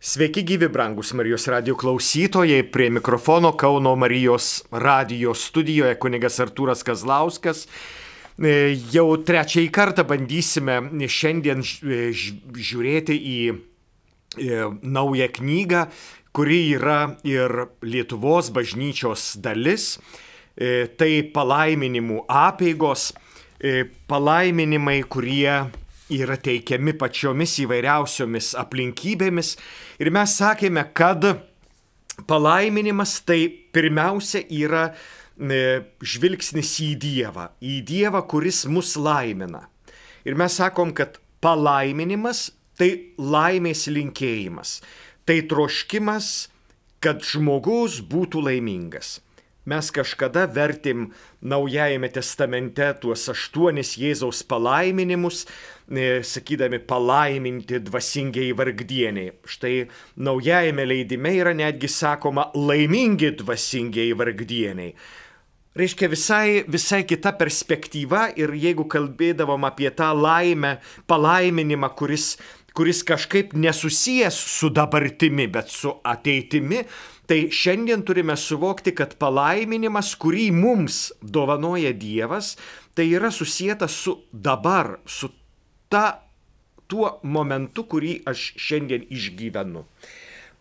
Sveiki gyvi brangus Marijos radio klausytojai, prie mikrofono Kauno Marijos radio studijoje kunigas Artūras Kazlauskas. E, jau trečiąjį kartą bandysime šiandien žiūrėti į naują knygą, kuri yra ir Lietuvos bažnyčios dalis. E, tai palaiminimų apėgos, e, palaiminimai, kurie yra teikiami pačiomis įvairiausiomis aplinkybėmis. Ir mes sakėme, kad palaiminimas tai pirmiausia yra e, žvilgsnis į Dievą, į Dievą, kuris mus laimina. Ir mes sakom, kad palaiminimas tai laimės linkėjimas, tai troškimas, kad žmogus būtų laimingas. Mes kažkada vertim Naujajame testamente tuos aštuonis Jėzaus palaiminimus, sakydami palaiminti dvasingiai vargdieniai. Štai Naujajame leidime yra netgi sakoma laimingi dvasingiai vargdieniai. Reiškia visai, visai kita perspektyva ir jeigu kalbėdavom apie tą laimę, palaiminimą, kuris, kuris kažkaip nesusijęs su dabartimi, bet su ateitimi, Tai šiandien turime suvokti, kad palaiminimas, kurį mums dovanoja Dievas, tai yra susijęta su dabar, su ta, tuo momentu, kurį aš šiandien išgyvenu.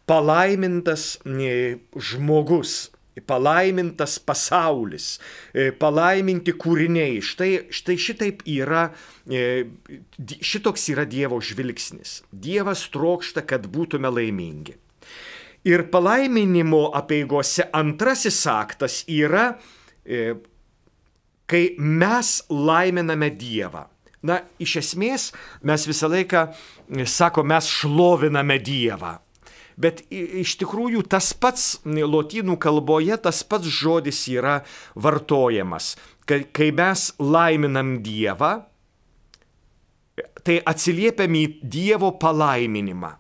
Palaimintas e, žmogus, palaimintas pasaulis, e, palaiminti kūriniai. Štai, štai šitaip yra, e, šitoks yra Dievo žvilgsnis. Dievas trokšta, kad būtume laimingi. Ir palaiminimo apieigose antrasis aktas yra, kai mes laiminame Dievą. Na, iš esmės mes visą laiką, e, sako, mes šloviname Dievą. Bet iš tikrųjų tas pats lotynų kalboje, tas pats žodis yra vartojamas. Kai mes laiminam Dievą, tai atsiliepiam į Dievo palaiminimą.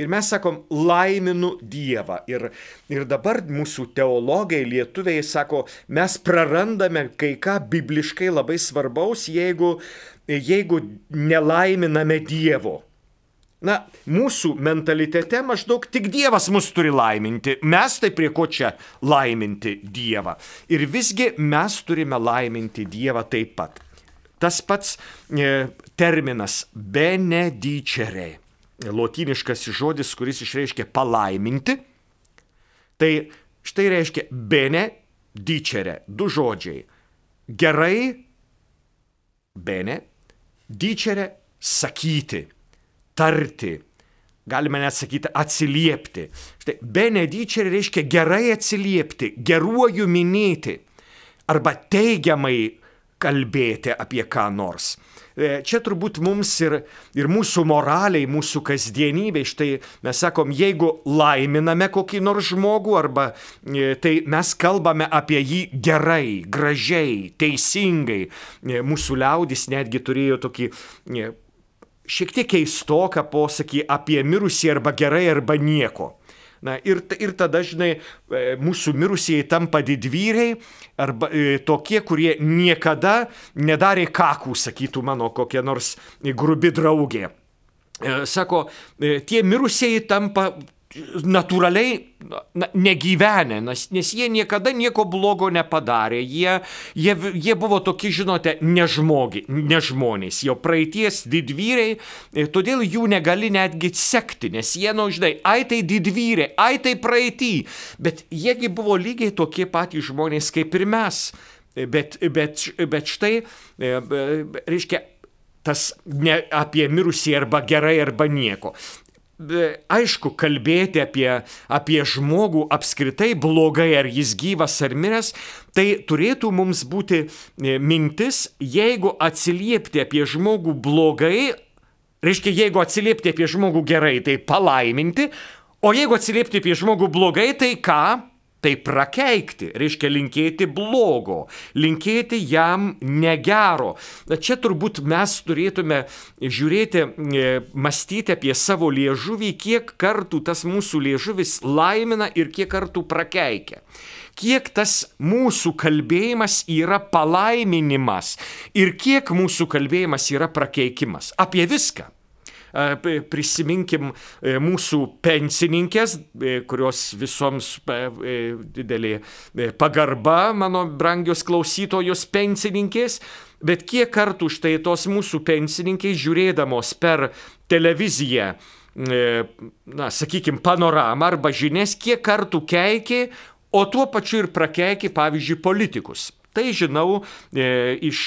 Ir mes sakom, laiminu Dievą. Ir, ir dabar mūsų teologai, lietuviai sako, mes prarandame kai ką bibliškai labai svarbaus, jeigu, jeigu nelaiminame Dievo. Na, mūsų mentalitete maždaug tik Dievas mus turi laiminti. Mes tai prie ko čia laiminti Dievą. Ir visgi mes turime laiminti Dievą taip pat. Tas pats e, terminas benedicere lotyniškas žodis, kuris išreiškia palaiminti. Tai štai reiškia bene dicere, du žodžiai. Gerai, bene, dicere sakyti, tarti. Galime net sakyti atsiliepti. Štai benedicere reiškia gerai atsiliepti, geruoju minėti arba teigiamai kalbėti apie ką nors. E, čia turbūt mums ir, ir mūsų moraliai, mūsų kasdienybei, štai mes sakom, jeigu laiminame kokį nors žmogų, arba e, tai mes kalbame apie jį gerai, gražiai, teisingai. E, mūsų liaudis netgi turėjo tokį šiek tiek keistoką posakį apie mirusį arba gerai arba nieko. Na ir, ir tada, žinai, e, mūsų mirusieji tampa didvyriai arba e, tokie, kurie niekada nedarė kakų, sakytų mano kokia nors grubi draugė. E, sako, tie mirusieji tampa natūraliai na, negyvenę, nes, nes jie niekada nieko blogo nepadarė. Jie, jie, jie buvo tokie, žinote, nežmogi, nežmonės, jo praeities didvyriai, todėl jų negali netgi sekti, nes jie, na, nu, žinai, ai tai didvyriai, ai tai praeitį, bet jiegi buvo lygiai tokie patys žmonės kaip ir mes. Bet, bet, bet štai, e, reiškia, tas ne apie mirusį arba gerai arba nieko aišku, kalbėti apie, apie žmogų apskritai blogai, ar jis gyvas ar miręs, tai turėtų mums būti e, mintis, jeigu atsiliepti apie žmogų blogai, reiškia, jeigu atsiliepti apie žmogų gerai, tai palaiminti, o jeigu atsiliepti apie žmogų blogai, tai ką? Tai prakeikti, reiškia linkėti blogo, linkėti jam negero. Čia turbūt mes turėtume žiūrėti, e, mąstyti apie savo liežuvį, kiek kartų tas mūsų liežuvis laimina ir kiek kartų prakeikia kiek tas mūsų kalbėjimas yra palaiminimas ir kiek mūsų kalbėjimas yra prakeikimas. Apie viską. Prisiminkim mūsų pensininkės, kurios visoms didelė pagarba, mano brangios klausytojos pensininkės. Bet kiek kartų štai tos mūsų pensininkės žiūrėdamos per televiziją, na, sakykime, panoramą arba žinias, kiek kartų keikė, o tuo pačiu ir prakeikė, pavyzdžiui, politikus. Tai žinau e, iš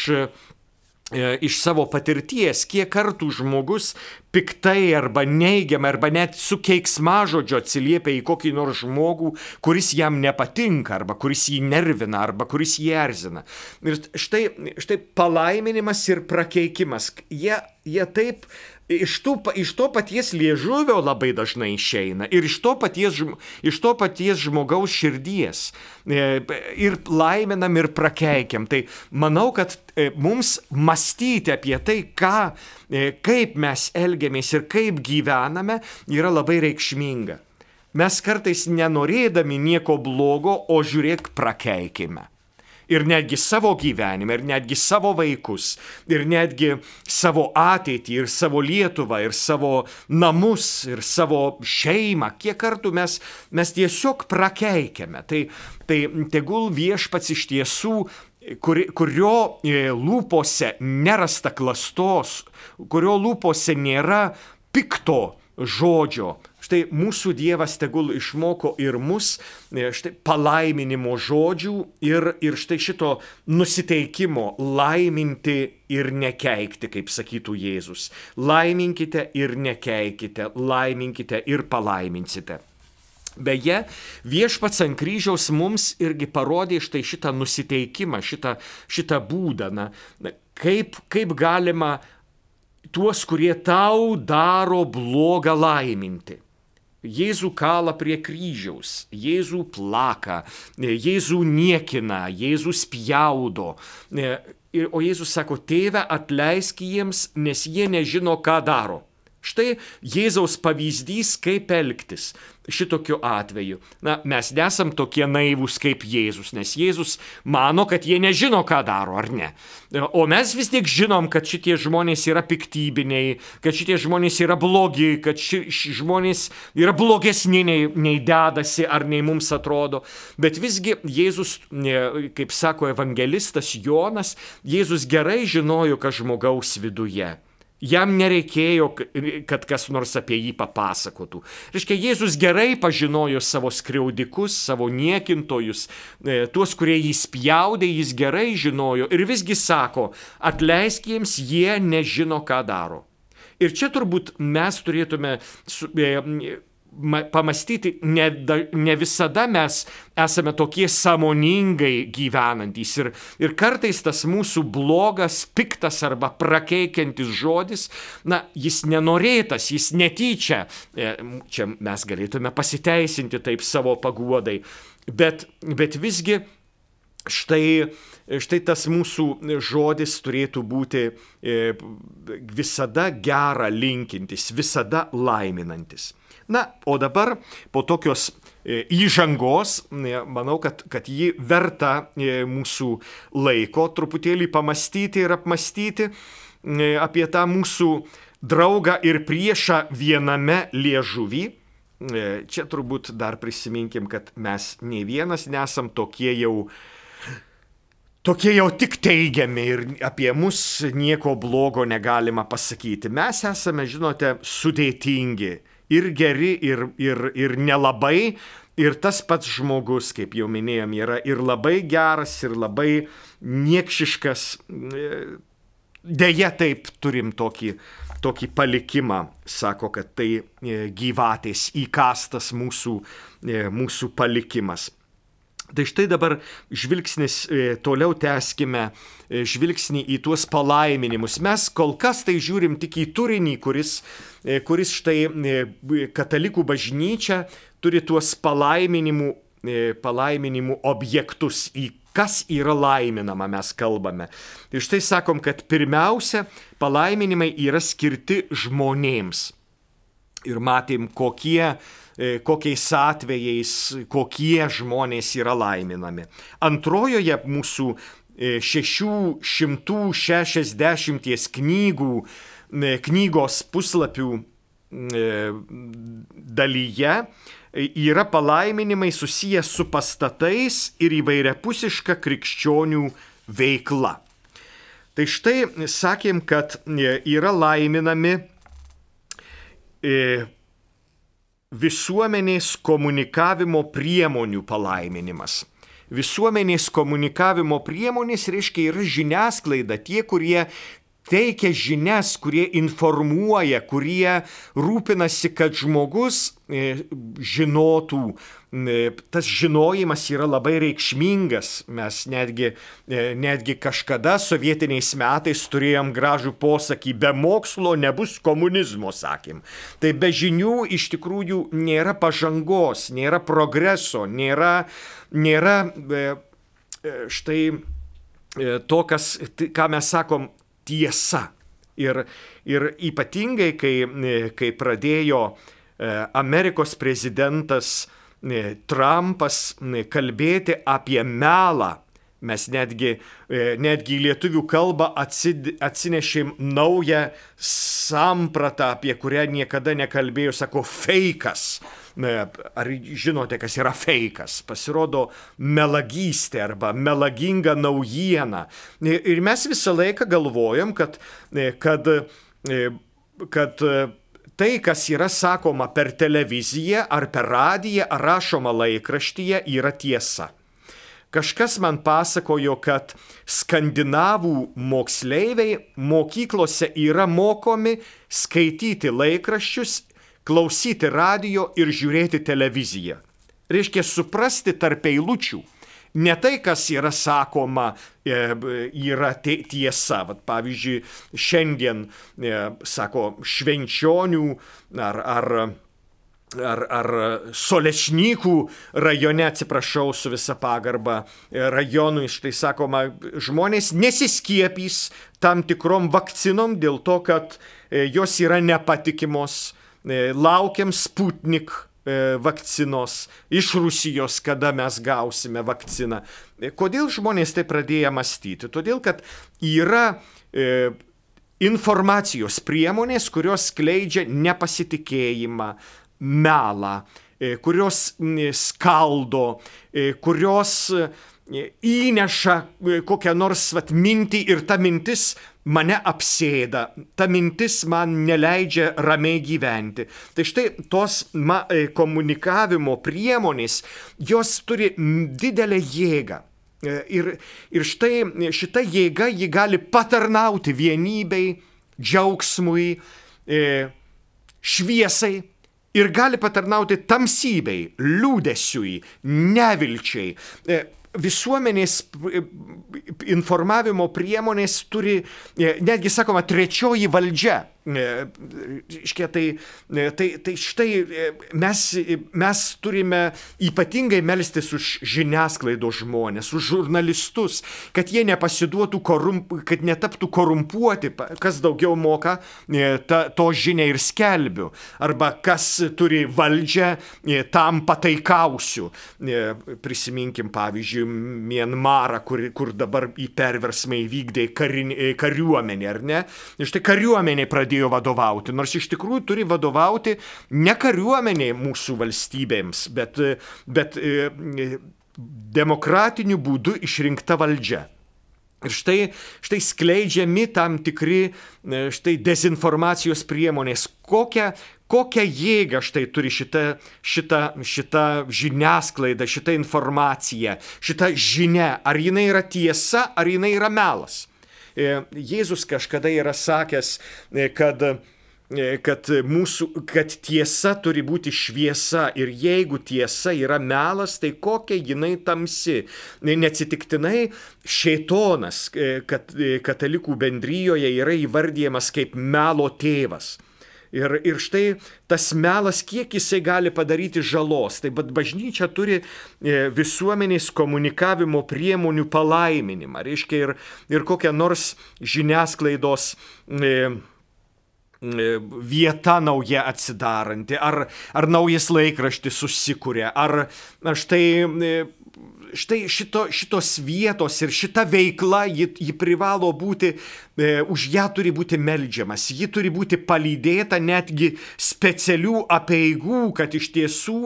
E, iš savo patirties, kiek kartų žmogus piktai arba neigiamai arba net su keiksmažodžiu atsiliepia į kokį nors žmogų, kuris jam nepatinka arba kuris jį nervina arba kuris jį erzina. Ir štai, štai palaiminimas ir prakeikimas, jie, jie taip iš, tų, iš to paties liežuvio labai dažnai išeina ir iš to paties, iš to paties žmogaus širdies. E, ir laiminam, ir prakeikiam. Tai manau, kad e, mums mąstyti apie tai, ką, e, kaip mes elgiamės ir kaip gyvename, yra labai reikšminga. Mes kartais nenorėdami nieko blogo, o žiūrėk, prakeikime ir netgi savo gyvenimą, ir netgi savo vaikus, ir netgi savo ateitį, ir savo Lietuvą, ir savo namus, ir savo šeimą. Kiek kartų mes, mes tiesiog prakeikiame. Tai, tai tegul viešpats iš tiesų kur, kurio e, lūpose nerasta klastos, kurio lūpose nėra pikto žodžio, Štai mūsų Dievas tegul išmoko ir mus e, štai palaiminimo žodžių ir, ir štai šito nusiteikimo laiminti ir nekeikti, kaip sakytų Jėzus. Laiminkite ir nekeikite, laiminkite ir palaiminsite. Beje, viešpats ant kryžiaus mums irgi parodė štai šitą nusiteikimą, šitą, šitą būdą, na, kaip, kaip galima tuos, kurie tau daro blogą laiminti. Jėzų kala prie kryžiaus, Jėzų plaka, Jėzų niekina, Jėzų spjaudo. O Jėzus sako, tėve atleisk jiems, nes jie nežino, ką daro. Štai Jėzaus pavyzdys, kaip elgtis šitokiu atveju. Na, mes nesam tokie naivūs kaip Jėzus, nes Jėzus mano, kad jie nežino, ką daro, ar ne. O mes vis tiek žinom, kad šitie žmonės yra piktybiniai, kad šitie žmonės yra blogi, kad ši, ši žmonės yra blogesni nei, nei dedasi ar nei mums atrodo. Bet visgi Jėzus, kaip sako evangelistas Jonas, Jėzus gerai žinojo, kas žmogaus viduje. Jam nereikėjo, kad kas nors apie jį papasakotų. Reiškia, Jėzus gerai pažinojo savo skriaudikus, savo niekintojus, e, tuos, kurie jį spjaudė, jis gerai žinojo ir visgi sako, atleisk jiems, jie nežino, ką daro. Ir čia turbūt mes turėtume e, pamastyti, ne, ne visada mes esame tokie sąmoningai gyvenantys. Ir, ir kartais tas mūsų blogas, piktas arba prakeikiantis žodis, na, jis nenorėtas, jis netyčia. E, čia mes galėtume pasiteisinti taip savo paguodai. Bet, bet visgi štai, štai tas mūsų žodis turėtų būti e, visada gerą linkintis, visada laiminantis. Na, o dabar po tokios e, įžangos, e, manau, kad, kad ji verta e, mūsų laiko truputėlį pamastyti ir apmastyti apie tą mūsų draugą ir priešą viename liežuvį. Čia turbūt dar prisiminkim, kad mes nei vienas nesam tokie jau tokie jau tik teigiami ir apie mus nieko blogo negalima pasakyti. Mes esame, žinote, sudėtingi ir geri, ir, ir, ir nelabai. Ir tas pats žmogus, kaip jau minėjom, yra ir labai geras, ir labai niekšiškas. Deja, taip turim tokį, tokį palikimą, sako, kad tai e, gyvatės įkastas mūsų, e, mūsų palikimas. Tai štai dabar žvilgsnis, e, toliau tęskime žvilgsnį į tuos palaiminimus. Mes kol kas tai žiūrim tik į turinį, kuris E, kuris štai e, katalikų bažnyčia turi tuos palaiminimų, e, palaiminimų objektus, į kas yra laiminama mes kalbame. Ir štai sakom, kad pirmiausia, palaiminimai yra skirti žmonėms. Ir matėm, kokie, kokiais atvejais, kokie žmonės yra laiminami. Antrojoje mūsų 660 knygų knygos puslapių dalyje yra palaiminimai susijęs su pastatais ir įvairiapusiška krikščionių veikla. Tai štai sakėm, kad yra laiminami visuomenės komunikavimo priemonių palaiminimas. Visuomenės komunikavimo priemonės reiškia yra žiniasklaida, tie, kurie teikia žinias, kurie informuoja, kurie rūpinasi, kad žmogus e, žinotų. E, tas žinojimas yra labai reikšmingas. Mes netgi, e, netgi kažkada sovietiniais metais turėjom gražų posakį, be mokslo nebus komunizmo, sakėm. Tai be žinių iš tikrųjų nėra pažangos, nėra progreso, nėra, nėra štai to, kas, ką mes sakom, tiesa. Ir, ir ypatingai, kai, kai pradėjo e, Amerikos prezidentas e, Trumpas kalbėti apie melą, mes netgi, e, netgi į lietuvių kalbą atsinešėm naują sampratą, apie kurią niekada nekalbėjau, sako, fejkas ar žinote, kas yra fejkas? Pasirodo melagystė arba melaginga naujiena. Ir mes visą laiką galvojam, kad, kad, kad tai, kas yra sakoma per televiziją ar per radiją ar rašoma laikraštyje, yra tiesa. Kažkas man pasakojo, kad skandinavų moksleiviai mokyklose yra mokomi skaityti laikraščius klausyti radio ir žiūrėti televiziją. Reiškia suprasti tarp eilučių. Ne tai, kas yra sakoma, e, yra tiesa. Vat, pavyzdžiui, šiandien, e, sako, švenčionių ar, ar ar, ar Solečnykų rajone, atsiprašau, su visa pagarba e, rajonui, štai sakoma, žmonės nesiskiepys tam tikrom vakcinom dėl to, kad jos yra nepatikimos, laukiam Sputnik e, vakcinos iš Rusijos, kada mes gausime vakciną. E, kodėl žmonės tai pradėjo mąstyti? Todėl, kad yra informacijos priemonės, kurios skleidžia nepasitikėjimą, melą, kurios skaldo, kurios įneša kokią nors vat, mintį ir ta mintis mane apsėda, ta mintis man neleidžia ramiai gyventi. Tai štai tos ma, e, komunikavimo priemonės, jos turi didelę jėgą. E, ir, ir štai šita jėga ji gali patarnauti vienybei, džiaugsmui, e, šviesai ir gali patarnauti tamsybei, liūdėsiui, nevilčiai visuomenės informavimo priemonės turi, e, netgi sakoma, trečioji valdžia iškia, tai, e, tai, tai štai e, mes, mes turime ypatingai melstis už žiniasklaidos žmonės, už žurnalistus, kad jie nepasiduotų, korump, kad netaptų korumpuoti, kas daugiau moka, ta, to žinia ir skelbiu, arba kas turi valdžią, tam pataikausiu. Prisiminkim pavyzdžiui Mienmarą, kur, kur dabar į perversmą įvykdė karin, kariuomenė, ar ne? Štai kariuomenė pradėjo pradėjo vadovauti, nors iš tikrųjų turi vadovauti ne kariuomeniai mūsų valstybėms, bet, bet e, demokratiniu būdu išrinkta valdžia. Ir štai, štai skleidžiami tam tikri e, štai dezinformacijos priemonės. Kokią, kokią jėgą štai turi šita, šita, šita žiniasklaida, šita informacija, šita žinia. Ar jinai yra tiesa, ar jinai yra melas. E, Jėzus kažkada yra sakęs, e, kad e, kad, mūsų, kad tiesa turi būti šviesa ir jeigu tiesa yra melas, tai kokia jinai tamsi. Neatsitiktinai šeitonas kad, katalikų bendryjoje yra įvardyjamas kaip melo tėvas. Ir, ir štai tas melas, kiek jisai gali padaryti žalos. Tai bet bažnyčia turi e, visuomenės komunikavimo priemonių palaiminimą. Reiškia ir, ir kokią nors žiniasklaidos e, e, vieta nauja atsidaranti, ar, ar naujas laikraštis susikūrė, ar, štai štai šito, šitos vietos ir šita veikla, ji, ji privalo būti, e, už ją turi būti melžiamas, ji turi būti palydėta netgi specialių apieigų, kad iš tiesų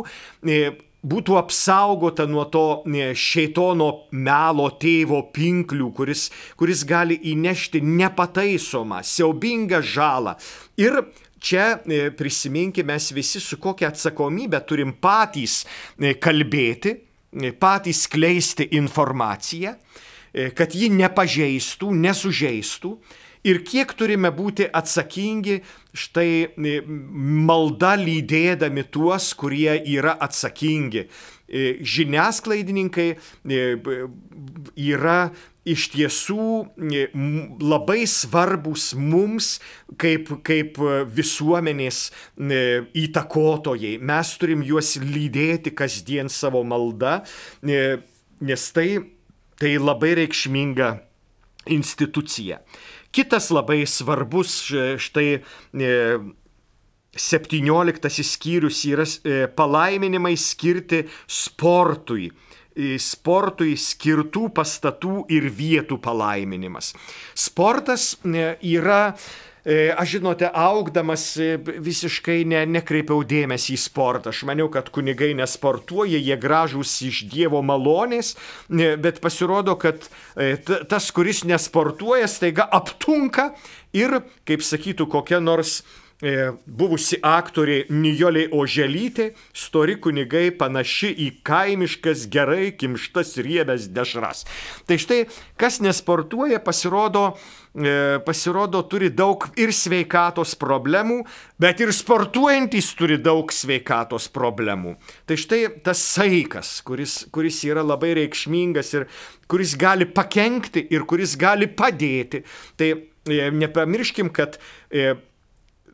e, būtų apsaugota nuo to e, šeitono melo tėvo pinklių, kuris, kuris gali įnešti nepataisomą, siaubingą žalą. Ir čia e, prisiminkime mes visi, su kokia atsakomybė turim patys e, kalbėti, patys skleisti informaciją, kad ji nepažeistų, nesužeistų ir kiek turime būti atsakingi štai e, malda lydėdami tuos, kurie yra atsakingi. E, žiniasklaidininkai e, yra iš tiesų labai svarbus mums kaip, kaip visuomenės įtakotojai. Mes turim juos lydėti kasdien savo maldą, nes tai, tai labai reikšminga institucija. Kitas labai svarbus štai 17 e, skyrius yra e, palaiminimai skirti sportui sportui skirtų pastatų ir vietų palaiminimas. Sportas e, yra E, aš žinote, augdamas e, visiškai ne, nekreipiau dėmesį į sportą. Aš maniau, kad kunigai nesportuoja, jie gražūs iš Dievo malonės, e, bet pasirodo, kad tas, kuris nesportuoja, staiga aptunka ir, kaip sakytų, kokia nors E, buvusi aktorė Nijolė Oželytė, stori kunigai panaši į kaimiškas gerai kimštas riebės dešras. Tai štai, kas nesportuoja, pasirodo, e, pasirodo turi daug ir sveikatos problemų, bet ir sportuojantis turi daug sveikatos problemų. Tai štai tas saikas, kuris, kuris yra labai reikšmingas ir kuris gali pakengti ir kuris gali padėti. Tai e, nepamirškim, kad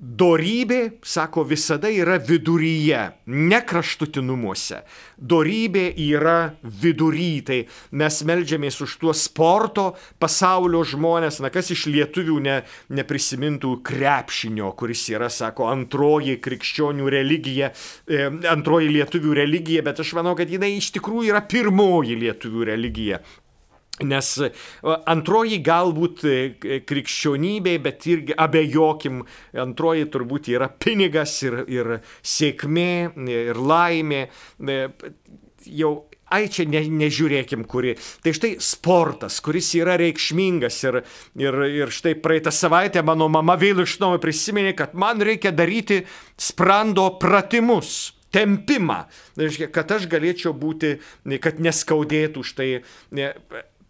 Dorybė, sako, visada yra viduryje, ne kraštutinumuose. Dorybė yra vidury, tai mes melžiamės už tuos sporto pasaulio žmonės, na kas iš lietuvių ne, neprisimintų krepšinio, kuris yra, sako, antroji krikščionių religija, e, antroji lietuvių religija, bet aš manau, kad jinai iš tikrųjų yra pirmoji lietuvių religija. Nes antroji galbūt e, krikščionybė, bet irgi abejokim, antroji turbūt yra pinigas ir, ir sėkmė ir laimė. E, jau, ai čia ne, nežiūrėkim, kuri. Tai štai sportas, kuris yra reikšmingas ir, ir, ir štai praeitą savaitę mano mama vėl iš naujo prisiminė, kad man reikia daryti sprando pratimus tempimą. Kad aš galėčiau būti, kad neskaudėtų štai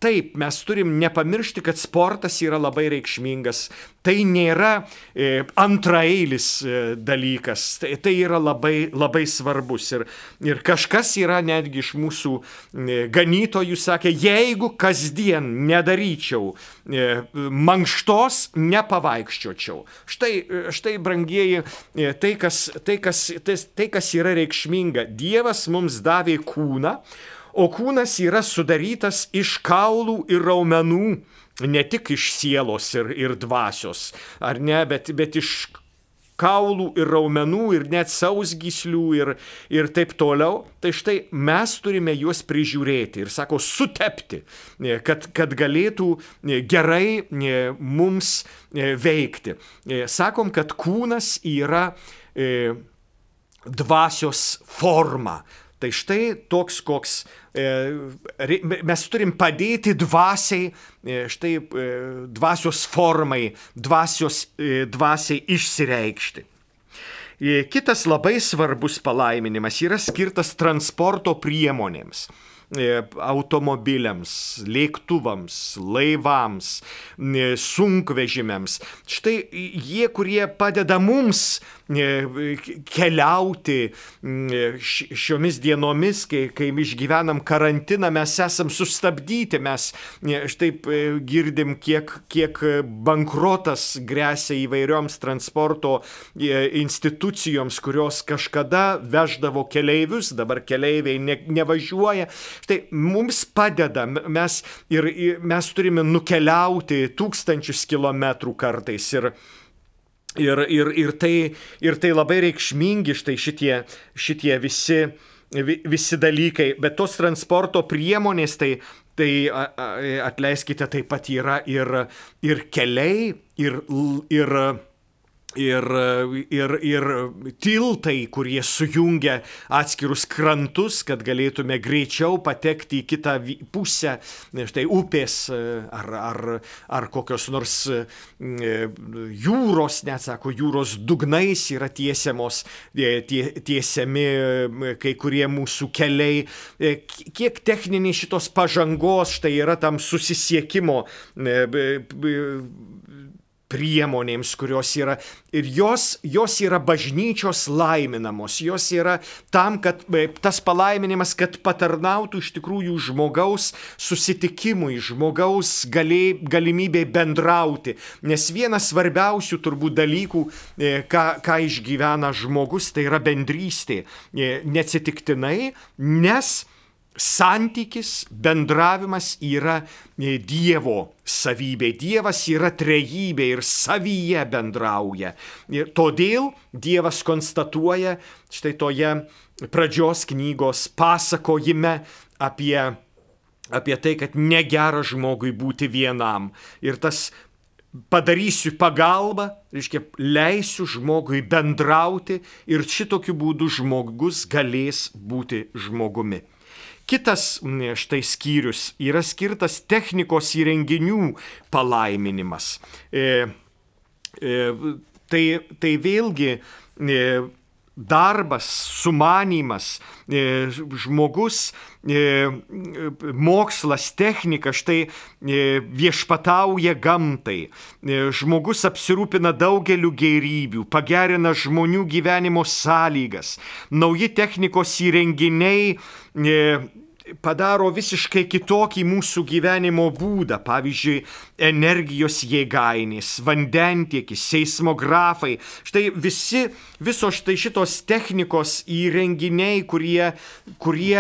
Taip, mes turim nepamiršti, kad sportas yra labai reikšmingas. Tai nėra e, antraeilis e, dalykas, tai, tai yra labai, labai svarbus. Ir, ir kažkas yra netgi iš mūsų e, ganytojų sakė, jeigu kasdien nedaryčiau e, mankštos, nepavaikščiočiau. Štai, e, štai brangieji, e, tai kas, tai, kas, tai, tai, kas yra reikšminga. Dievas mums davė kūną, O kūnas yra sudarytas iš kaulų ir raumenų, ne tik iš sielos ir, ir dvasios, ar ne, bet, bet iš kaulų ir raumenų ir net sausgyslių ir, ir taip toliau, tai štai mes turime juos prižiūrėti ir, sako, sutepti, kad, kad galėtų gerai mums veikti. Sakom, kad kūnas yra dvasios forma. Tai štai toks, koks e, mes turim padėti dvasiai, e, štai e, dvasios formai, dvasios, dvasiai išsireikšti. Kitas labai svarbus palaiminimas yra skirtas transporto priemonėms automobiliams, lėktuvams, laivams, sunkvežimiams. Štai jie, kurie padeda mums E, keliauti šiomis dienomis, kai, kai išgyvenam karantiną, mes esam sustabdyti, mes e, štai e, girdim, kiek, kiek bankrotas grėsia įvairioms transporto institucijoms, kurios kažkada veždavo keleivius, dabar keleiviai ne, nevažiuoja. Štai mums padeda, mes, ir, mes turime nukeliauti tūkstančius kilometrų kartais. Ir, Ir, ir, ir, tai, ir tai labai reikšmingi štai šitie, šitie visi visi dalykai, bet tos transporto priemonės tai Tai atleiskite, taip pat yra ir, ir keliai, ir, ir ir, ir, ir tiltai, kurie sujungia atskirus krantus, kad galėtume greičiau patekti į kitą pusę, štai upės ar, ar, ar kokios nors jūros, net sako, jūros dugnais yra tiesiamos, tie, tiesiami kai kurie mūsų keliai. Kiek techniniai šitos pažangos štai yra tam susisiekimo priemonėms, kurios yra ir jos, jos yra bažnyčios laiminamos, jos yra tam, kad e, tas palaiminimas, kad patarnautų iš tikrųjų žmogaus susitikimui, žmogaus gali, galimybė bendrauti. Nes vienas svarbiausių turbūt dalykų, e, ką, ką išgyvena žmogus, tai yra bendrystė. E, neatsitiktinai, nes santykis, bendravimas yra e, Dievo savybė. Dievas yra trejybė ir savyje bendrauja. Ir todėl Dievas konstatuoja štai toje pradžios knygos pasakojime apie, apie tai, kad negera žmogui būti vienam. Ir tas padarysiu pagalbą, reiškia, leisiu žmogui bendrauti ir šitokiu būdu žmogus galės būti žmogumi. Kitas štai skyrius yra skirtas technikos įrenginių palaiminimas. E, e, tai, tai vėlgi e, darbas, sumanimas, e, žmogus, e, mokslas, technika štai e, viešpatauja gamtai. Žmogus apsirūpina daugeliu gėrybių, pagerina žmonių gyvenimo sąlygas. Nauji technikos įrenginiai padaro visiškai kitokį mūsų gyvenimo būdą. Pavyzdžiui, energijos jėgainės, vandentiekis, seismografai. Štai visi, visos štai šitos technikos įrenginiai, kurie, kurie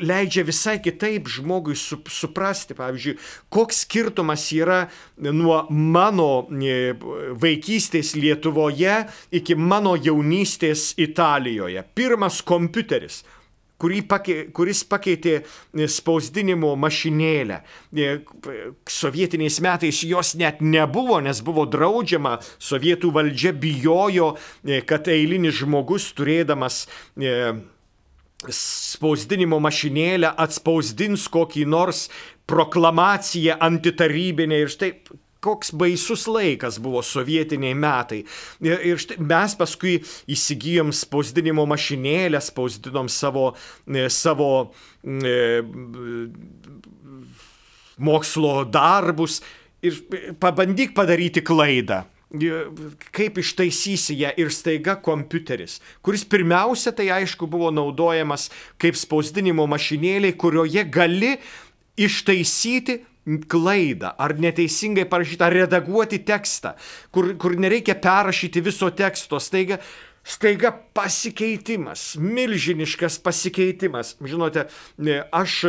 leidžia visai kitaip žmogui su, suprasti. Pavyzdžiui, koks skirtumas yra nuo mano e, vaikystės Lietuvoje iki mano jaunystės Italijoje. Pirmas kompiuteris pakei, kuris pakeitė e, spausdinimo mašinėlę. E, sovietiniais metais jos net nebuvo, nes buvo draudžiama, sovietų valdžia bijojo, e, kad eilinis žmogus turėdamas spausdinimo mašinėlę atspausdins kokį nors proklamaciją antitarybinę ir štai koks baisus laikas buvo sovietiniai metai. Ir, ir štai mes paskui įsigijom spausdinimo mašinėlę, spausdinom savo, e, savo e, mokslo darbus. Ir pabandyk padaryti klaidą. Kaip ištaisysi ją? Ir staiga kompiuteris, kuris pirmiausia tai aišku buvo naudojamas kaip spausdinimo mašinėlė, kurioje gali ištaisyti klaidą ar neteisingai parašytą, ar redaguoti tekstą, kur, kur nereikia perrašyti viso teksto, staiga, staiga pasikeitimas, milžiniškas pasikeitimas. Žinote, aš,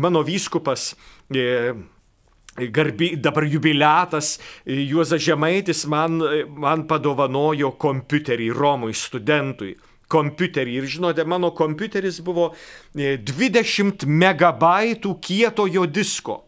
mano vyskupas, e, Garbi, dabar jubiliatas Juozas Žemaitis man, man padovanojo kompiuterį Romui studentui kompiuterį. Ir žinote, mano kompiuteris buvo 20 megabaitų kietojo disko.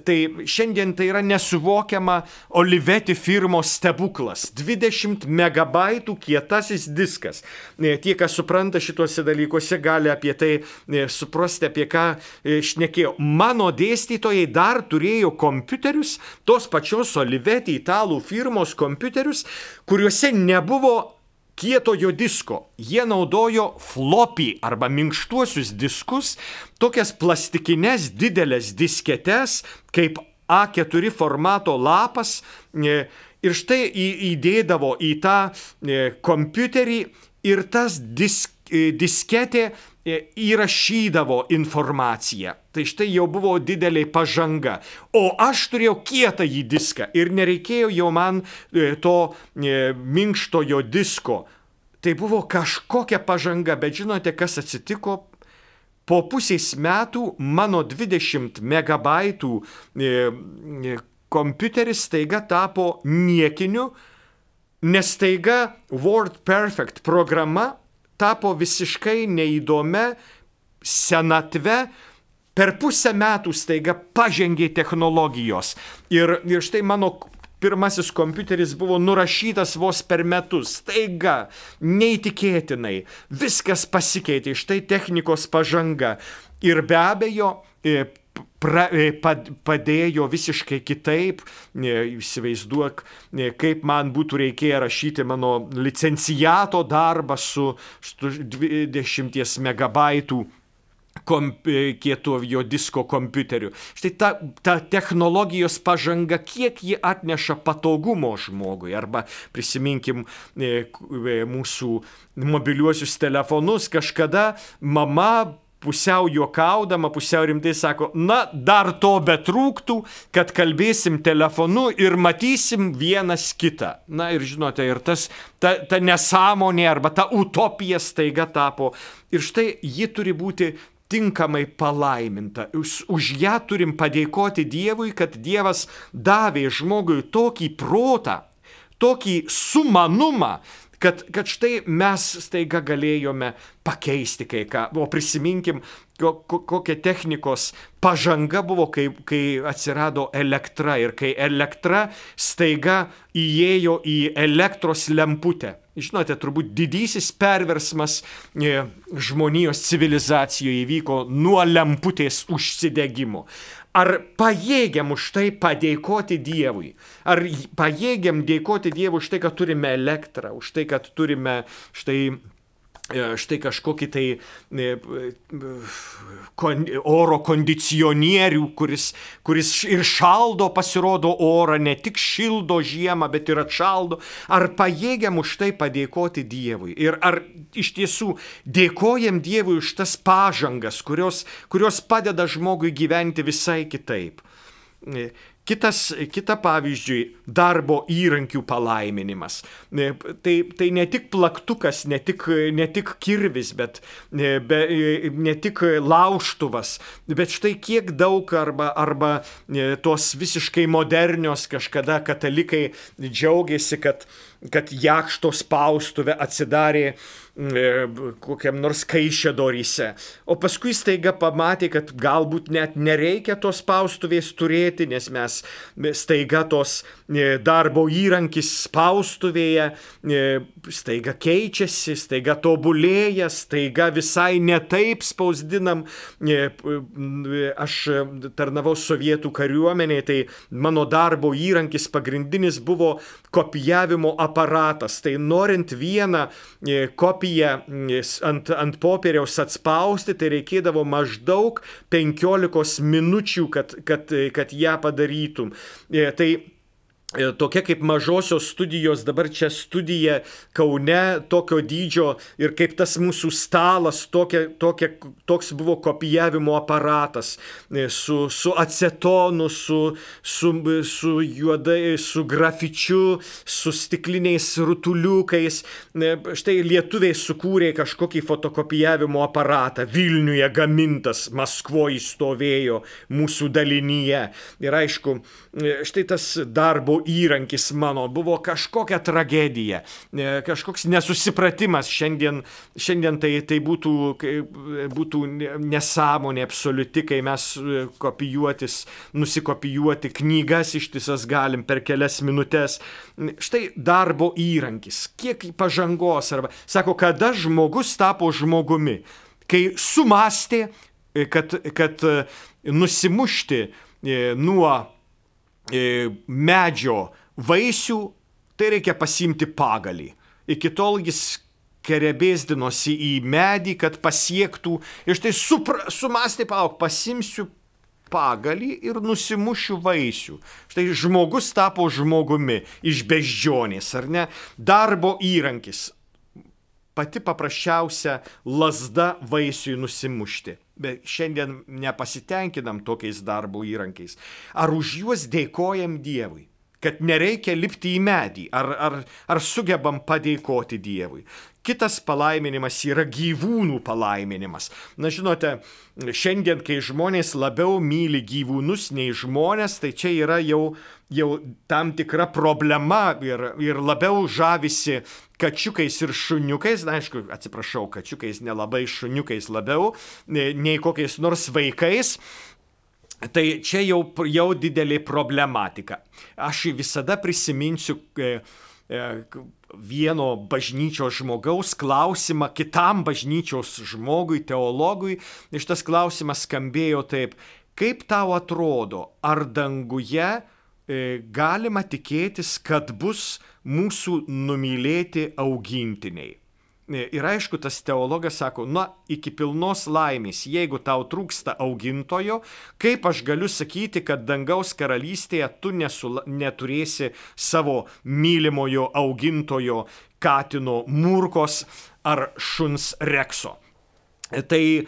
Tai šiandien tai yra nesuvokiama Oliveti firmos stebuklas. 20 megabaitų kietasis diskas. E, tie, kas supranta šituose dalykuose, gali apie tai e, suprasti, apie ką e, šnekėjau. Mano dėstytojai dar turėjo kompiuterius, tos pačios Oliveti italų firmos kompiuterius, kuriuose nebuvo kietojo disko. Jie naudojo floppy arba minkštuosius diskus, tokias plastikines didelės disketes kaip A4 formato lapas. E, ir štai įdėdavo į tą e, kompiuterį ir tas disk, e, disketė įrašydavo informaciją. Tai štai jau buvo didelė pažanga. O aš turėjau kietą į diską ir nereikėjo jau man e, to e, minkštojo disko. Tai buvo kažkokia pažanga, bet žinote, kas atsitiko? Po pusės metų mano 20 megabaitų e, kompiuteris staiga tapo niekiniu, nes staiga WordPerfect programa tapo visiškai neįdomia senatve. Per pusę metų staiga pažengė technologijos. Ir, ir štai mano pirmasis kompiuteris buvo nurašytas vos per metus. Staiga, neįtikėtinai, viskas pasikeitė, štai technikos pažanga. Ir be abejo, e, pra, e, padėjo visiškai kitaip. E, įsivaizduok, kaip man būtų reikėję rašyti mano licencijato darbą su 20 megabaitų komp, kietojo disko kompiuteriu. Štai ta, ta technologijos pažanga, kiek ji atneša patogumo žmogui. Arba prisiminkim e, e, mūsų mobiliuosius telefonus. Kažkada mama pusiau juokaudama, pusiau rimtai sako, na, dar to betrūktų, kad kalbėsim telefonu ir matysim vienas kitą. Na ir žinote, ir tas, ta, ta nesąmonė arba ta utopija staiga tapo. Ir štai ji turi būti tinkamai palaiminta. Už, už ją turim padėkoti Dievui, kad Dievas davė žmogui tokį protą, tokį sumanumą, kad, kad štai mes staiga galėjome pakeisti kai ką. O prisiminkim, kokia technikos pažanga buvo, kai, kai atsirado elektra ir kai elektra staiga įėjo į elektros lemputę. Žinote, turbūt didysis perversmas e, žmonijos civilizacijoje įvyko nuo lemputės užsidegimo. Ar pajėgiam už tai padėkoti Dievui? Ar pajėgiam dėkoti Dievui už tai, kad turime elektrą, už tai, kad turime štai štai kažkokį tai e, kon, oro kondicionierių, kuris, kuris ir šaldo pasirodo orą, ne tik šildo žiemą, bet ir atšaldo. Ar pajėgiam už tai padėkoti Dievui? Ir ar iš tiesų dėkojam Dievui už tas pažangas, kurios, kurios padeda žmogui gyventi visai kitaip? Kitas, kita pavyzdžiui, darbo įrankių palaiminimas. E, tai, tai ne tik plaktukas, ne tik, ne tik kirvis, bet e, be, e, ne tik lauštuvas, bet štai kiek daug arba, arba tos visiškai modernios kažkada katalikai džiaugiasi, kad, kad jakšto spaustuvė atsidarė E, kokiam nors kaišėdoryse. O paskui staiga pamatė, kad galbūt net nereikia tos spaustuvės turėti, nes mes staiga tos e, darbo įrankis spaustuvėje e, staiga keičiasi, staiga tobulėja, staiga visai netaip spausdinam. Aš tarnavau sovietų kariuomenėje, tai mano darbo įrankis pagrindinis buvo kopijavimo aparatas. Tai norint vieną kopiją, kopiją ant, ant popieriaus atspausti, tai reikėdavo maždaug 15 minučių, kad, kad, kad ją padarytum. E, tai E, tokia kaip mažosios studijos, dabar čia studija Kaune, tokio dydžio ir kaip tas mūsų stalas, tokia, tokia, toks buvo kopijavimo aparatas e, su, su acetonu, su, su, su juodai, su grafičiu, su stikliniais rutuliukais. E, štai lietuviai sukūrė kažkokį fotokopijavimo aparatą, Vilniuje gamintas, Maskvoje stovėjo mūsų dalinyje. Ir aišku, štai tas darbo įrankis mano, buvo kažkokia tragedija, e, kažkoks nesusipratimas. Šiandien, šiandien tai, tai būtų, būtų nesąmonė absoliuti, kai mes e, kopijuotis, nusikopijuoti knygas ištisas galim per kelias minutės. Štai darbo įrankis, kiek pažangos arba, sako, kada žmogus tapo žmogumi, kai sumastė, e, kad, kad nusimušti nuo medžio vaisių, tai reikia pasimti pagalį. Iki tol jis kerebėsdinosi į medį, kad pasiektų ir štai supra, sumastė palauk, pasimsiu pagalį ir nusimušiu vaisių. Štai žmogus tapo žmogumi iš beždžionės, ar ne? Darbo įrankis. Pati paprasčiausia lasda vaisiui nusimušti bet šiandien nepasitenkinam tokiais darbo įrankiais. Ar už juos dėkojam Dievui? kad nereikia lipti į medį, ar, ar, ar sugebam padėkoti Dievui. Kitas palaiminimas yra gyvūnų palaiminimas. Na žinote, šiandien, kai žmonės labiau myli gyvūnus nei žmonės, tai čia yra jau, jau tam tikra problema ir, ir labiau žavisi kačiukais ir šuniukais, na aišku, atsiprašau, kačiukais nelabai šuniukais labiau, nei kokiais nors vaikais. Tai čia jau, jau didelė problematika. Aš visada prisiminsiu e, e, vieno bažnyčios žmogaus klausimą kitam bažnyčios žmogui, teologui. Ir šitas klausimas skambėjo taip, kaip tau atrodo, ar danguje e, galima tikėtis, kad bus mūsų numylėti augintiniai? Ir aišku, tas teologas sako, na, iki pilnos laimės, jeigu tau trūksta augintojo, kaip aš galiu sakyti, kad dangaus karalystėje tu nesula, neturėsi savo mylimojo augintojo katino murkos ar šuns rekso. Tai e,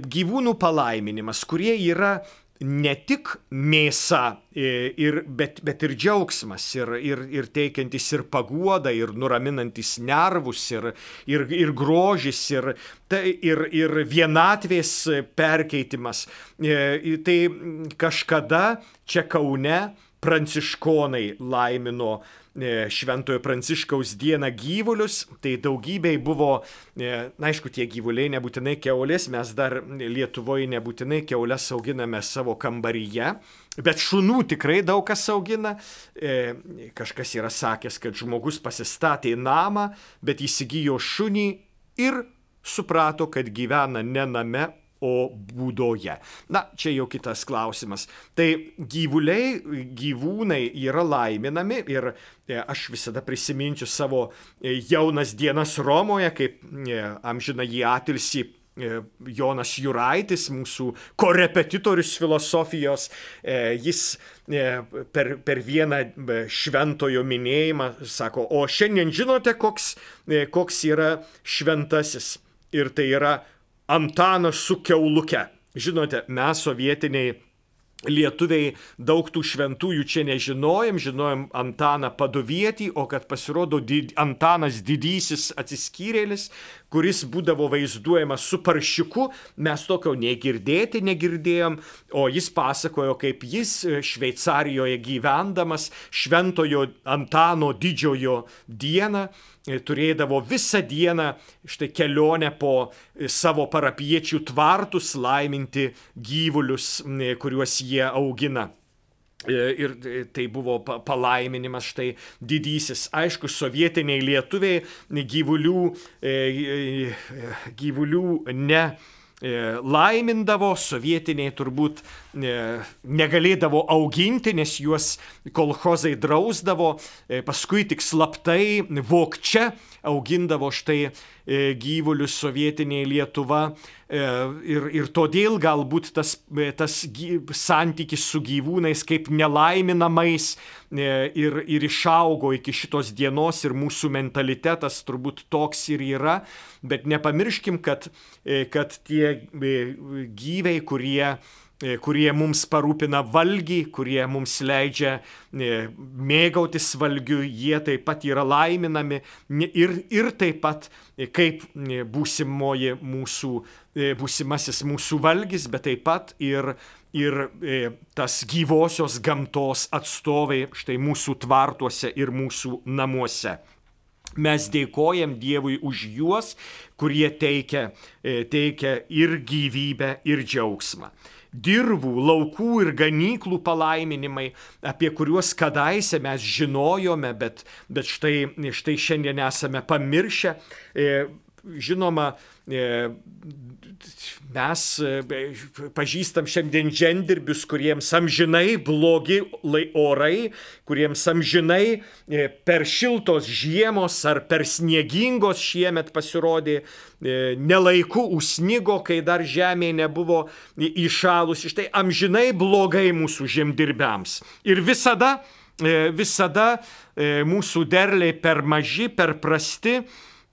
gyvūnų palaiminimas, kurie yra ne tik mėsa, ir, bet, bet ir džiaugsmas, ir, ir, ir teikiantis ir paguoda, ir nuraminantis nervus, ir, ir, ir grožis, ir, tai, ir, ir vienatvės perkeitimas. E, tai kažkada čia Kaune pranciškonai laimino E, Šventojo Pranciškaus dieną gyvulius, tai daugybei buvo, e, na aišku, tie gyvuliai nebūtinai keulės, mes dar Lietuvoje nebūtinai keulės auginame savo kambaryje, bet šunų tikrai daug kas augina. E, kažkas yra sakęs, kad žmogus pasistatė namą, bet įsigijo šunį ir suprato, kad gyvena ne name, o būdoje. Na, čia jau kitas klausimas. Tai gyvuliai, gyvūnai yra laiminami ir e, aš visada prisiminsiu savo e, jaunas dienas Romoje, kaip e, amžina jį atilsi Jonas Juraitis, mūsų korepetitorius filosofijos, jis per, per vieną šventojo minėjimą sako, o šiandien žinote, koks, koks yra šventasis. Ir tai yra Antanas su keuluke. Žinote, mes sovietiniai Lietuviai daug tų šventųjų čia nežinojom, žinojom Antaną Padovietį, o kad pasirodo did, Antanas didysis atsiskyrėlis, kuris būdavo vaizduojamas su paršiuku, mes tokio negirdėti negirdėjom, o jis pasakojo, kaip jis Šveicarijoje gyvendamas Šventojo Antano didžiojo dieną turėdavo visą dieną štai kelionę po savo parapiečių tvartus laiminti gyvulius, kuriuos jie augina. E, ir tai buvo palaiminimas štai didysis. Aišku, sovietiniai lietuviai gyvulių, e, e, gyvulių ne laimindavo, sovietiniai turbūt negalėdavo auginti, nes juos kolhozai drausdavo, paskui tik slaptai vokčia augindavo štai e, gyvulius sovietinė Lietuva e, ir, ir todėl galbūt tas, e, tas santykis su gyvūnais kaip nelaiminamais ir, ir išaugo iki šitos dienos ir mūsų mentalitetas turbūt toks ir yra, bet nepamirškim, kad, kad tie gyviai, kurie kurie mums parūpina valgį, kurie mums leidžia e, mėgautis valgiu, jie taip pat yra laiminami ir, ir taip pat e, kaip būsimoji mūsų, būsimasis mūsų valgis, bet taip pat ir, ir tas gyvosios gamtos atstovai štai mūsų tvartuose ir mūsų namuose. Mes dėkojam Dievui už juos, kurie teikia, teikia ir gyvybę, ir džiaugsmą dirvų, laukų ir ganyklų palaiminimai, apie kuriuos kadaise mes žinojome, bet, bet štai, štai šiandien esame pamiršę. E, žinoma, e, mes e, pažįstam šiandien žemdirbius, kuriems amžinai blogi orai, kuriems amžinai e, per šiltos žiemos ar per sniegingos šiemet pasirodė nelaiku užsnigo, kai dar žemė nebuvo įšalusi. Štai amžinai blogai mūsų žemdirbiams. Ir visada, visada mūsų derliai per maži, per prasti,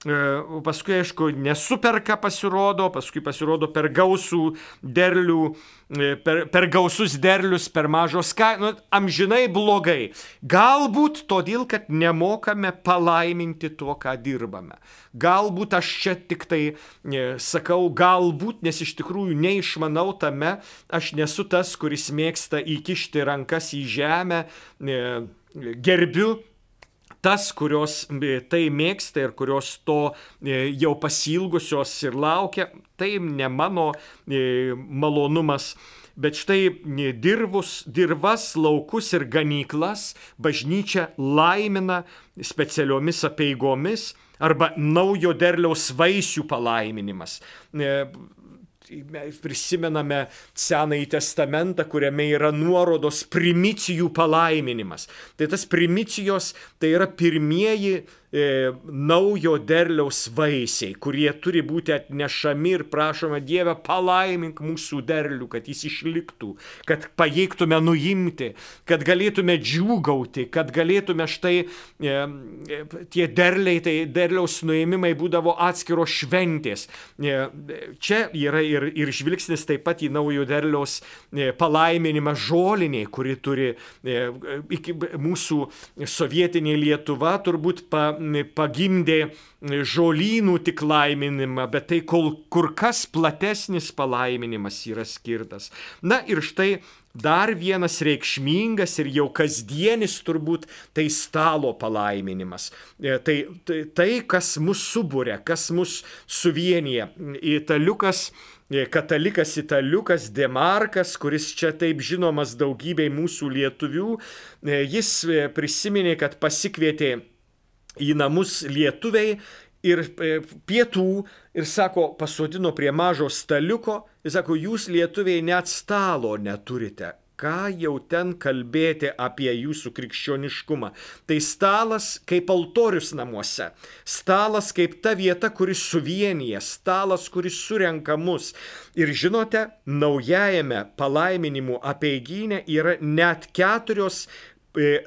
paskui, aišku, nesuperka pasirodo, paskui pasirodo per gausų derlių, e, per, per gausus derlius, per mažos kainos, nu, amžinai blogai. Galbūt todėl, kad nemokame palaiminti to, ką dirbame. Galbūt aš čia tik tai e, sakau, galbūt, nes iš tikrųjų neišmanau tame, aš nesu tas, kuris mėgsta įkišti rankas į žemę, e, gerbiu tas, kurios e, tai mėgsta ir kurios to e, jau pasilgusios ir laukia, tai ne mano e, malonumas. Bet štai dirvus, dirvas, laukus ir ganyklas bažnyčia laimina specialiomis apieigomis arba naujo derliaus vaisių palaiminimas prisimename Senąjį testamentą, kuriame yra nuorodos primicijų palaiminimas. Tai tas primicijos tai yra pirmieji e, naujo derliaus vaisiai, kurie turi būti atnešami ir prašome Dievę palaimink mūsų derlių, kad jis išliktų, kad pajėgtume nuimti, kad galėtume džiūgauti, kad galėtume štai e, e, tie derliai, tai derliaus nuėmimai būdavo atskiros šventės. E, čia yra ir, ir žvilgsnis taip pat į naujo derliaus e, palaiminimą žoliniai, kuri turi e, iki mūsų sovietinė Lietuva turbūt pa, pagimdė žolynų tik laiminimą, bet tai kol kur kas platesnis palaiminimas yra skirtas. Na ir štai dar vienas reikšmingas ir jau kasdienis turbūt tai stalo palaiminimas. E, tai, tai, tai kas mus subūrė, kas mus suvienyje. Italiukas e, katalikas italiukas Demarkas, kuris čia taip žinomas daugybei mūsų lietuvių, e, jis prisiminė, kad pasikvietė į namus lietuviai ir e, pietų ir sako, pasodino prie mažo staliuko ir sako, jūs lietuviai net stalo neturite. Ką jau ten kalbėti apie jūsų krikščioniškumą? Tai stalas kaip altorius namuose, stalas kaip ta vieta, kuris suvienyje, stalas, kuris surenka mus. Ir žinote, naujajame palaiminimų apieiginė yra net keturios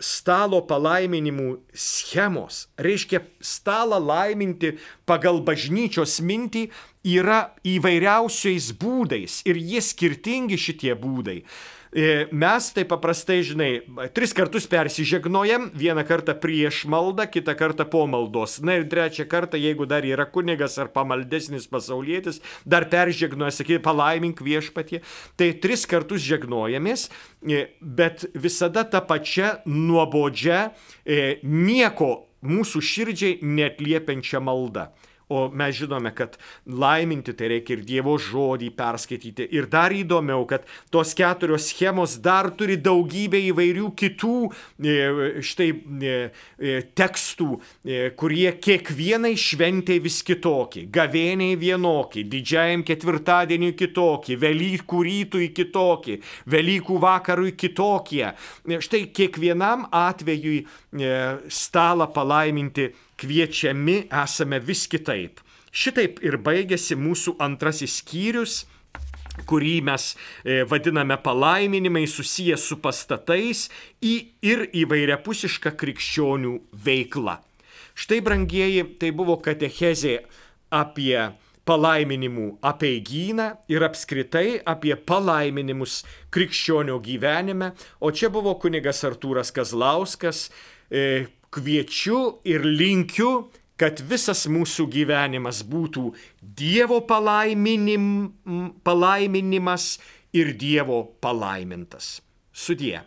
stalo palaiminimų schemos, reiškia stalą laiminti pagal bažnyčios mintį yra įvairiausiais būdais ir jie skirtingi šitie būdai. E, mes tai paprastai, žinai, tris kartus persižegnojam, vieną kartą prieš maldą, kitą kartą po maldos. Na ir trečią kartą, jeigu dar yra kunigas ar pamaldesnis pasaulietis, dar peržegnoja, sakyti, palaimink viešpatie. Tai tris kartus žegnojamės, e, bet visada ta pačia nuobodžia, e, nieko mūsų širdžiai netliepiančia malda. O mes žinome, kad laiminti tai reikia ir Dievo žodį perskaityti. Ir dar įdomiau, kad tos keturios schemos dar turi daugybę įvairių kitų e, štai e, e, tekstų, kurie kiekvienai šventai vis kitokie. Gavėniai vienokie, didžiajam ketvirtadieniui kitokie, Velykų rytui kitokie, Velykų vakarui kitokie. Štai kiekvienam atvejui stalą palaiminti kviečiami esame vis kitaip. Šitaip ir baigėsi mūsų antrasis skyrius kurį mes e, vadiname palaiminimai susijęs su pastatais ir įvairiapusiška krikščionių veikla. Štai, brangieji, tai buvo katechezė apie palaiminimų apieigyną ir apskritai apie palaiminimus krikščionio gyvenime, o čia buvo kunigas Artūras Kazlauskas, e, kviečiu ir linkiu, kad visas mūsų gyvenimas būtų Dievo palaiminim, palaiminimas ir Dievo palaimintas. Sudie.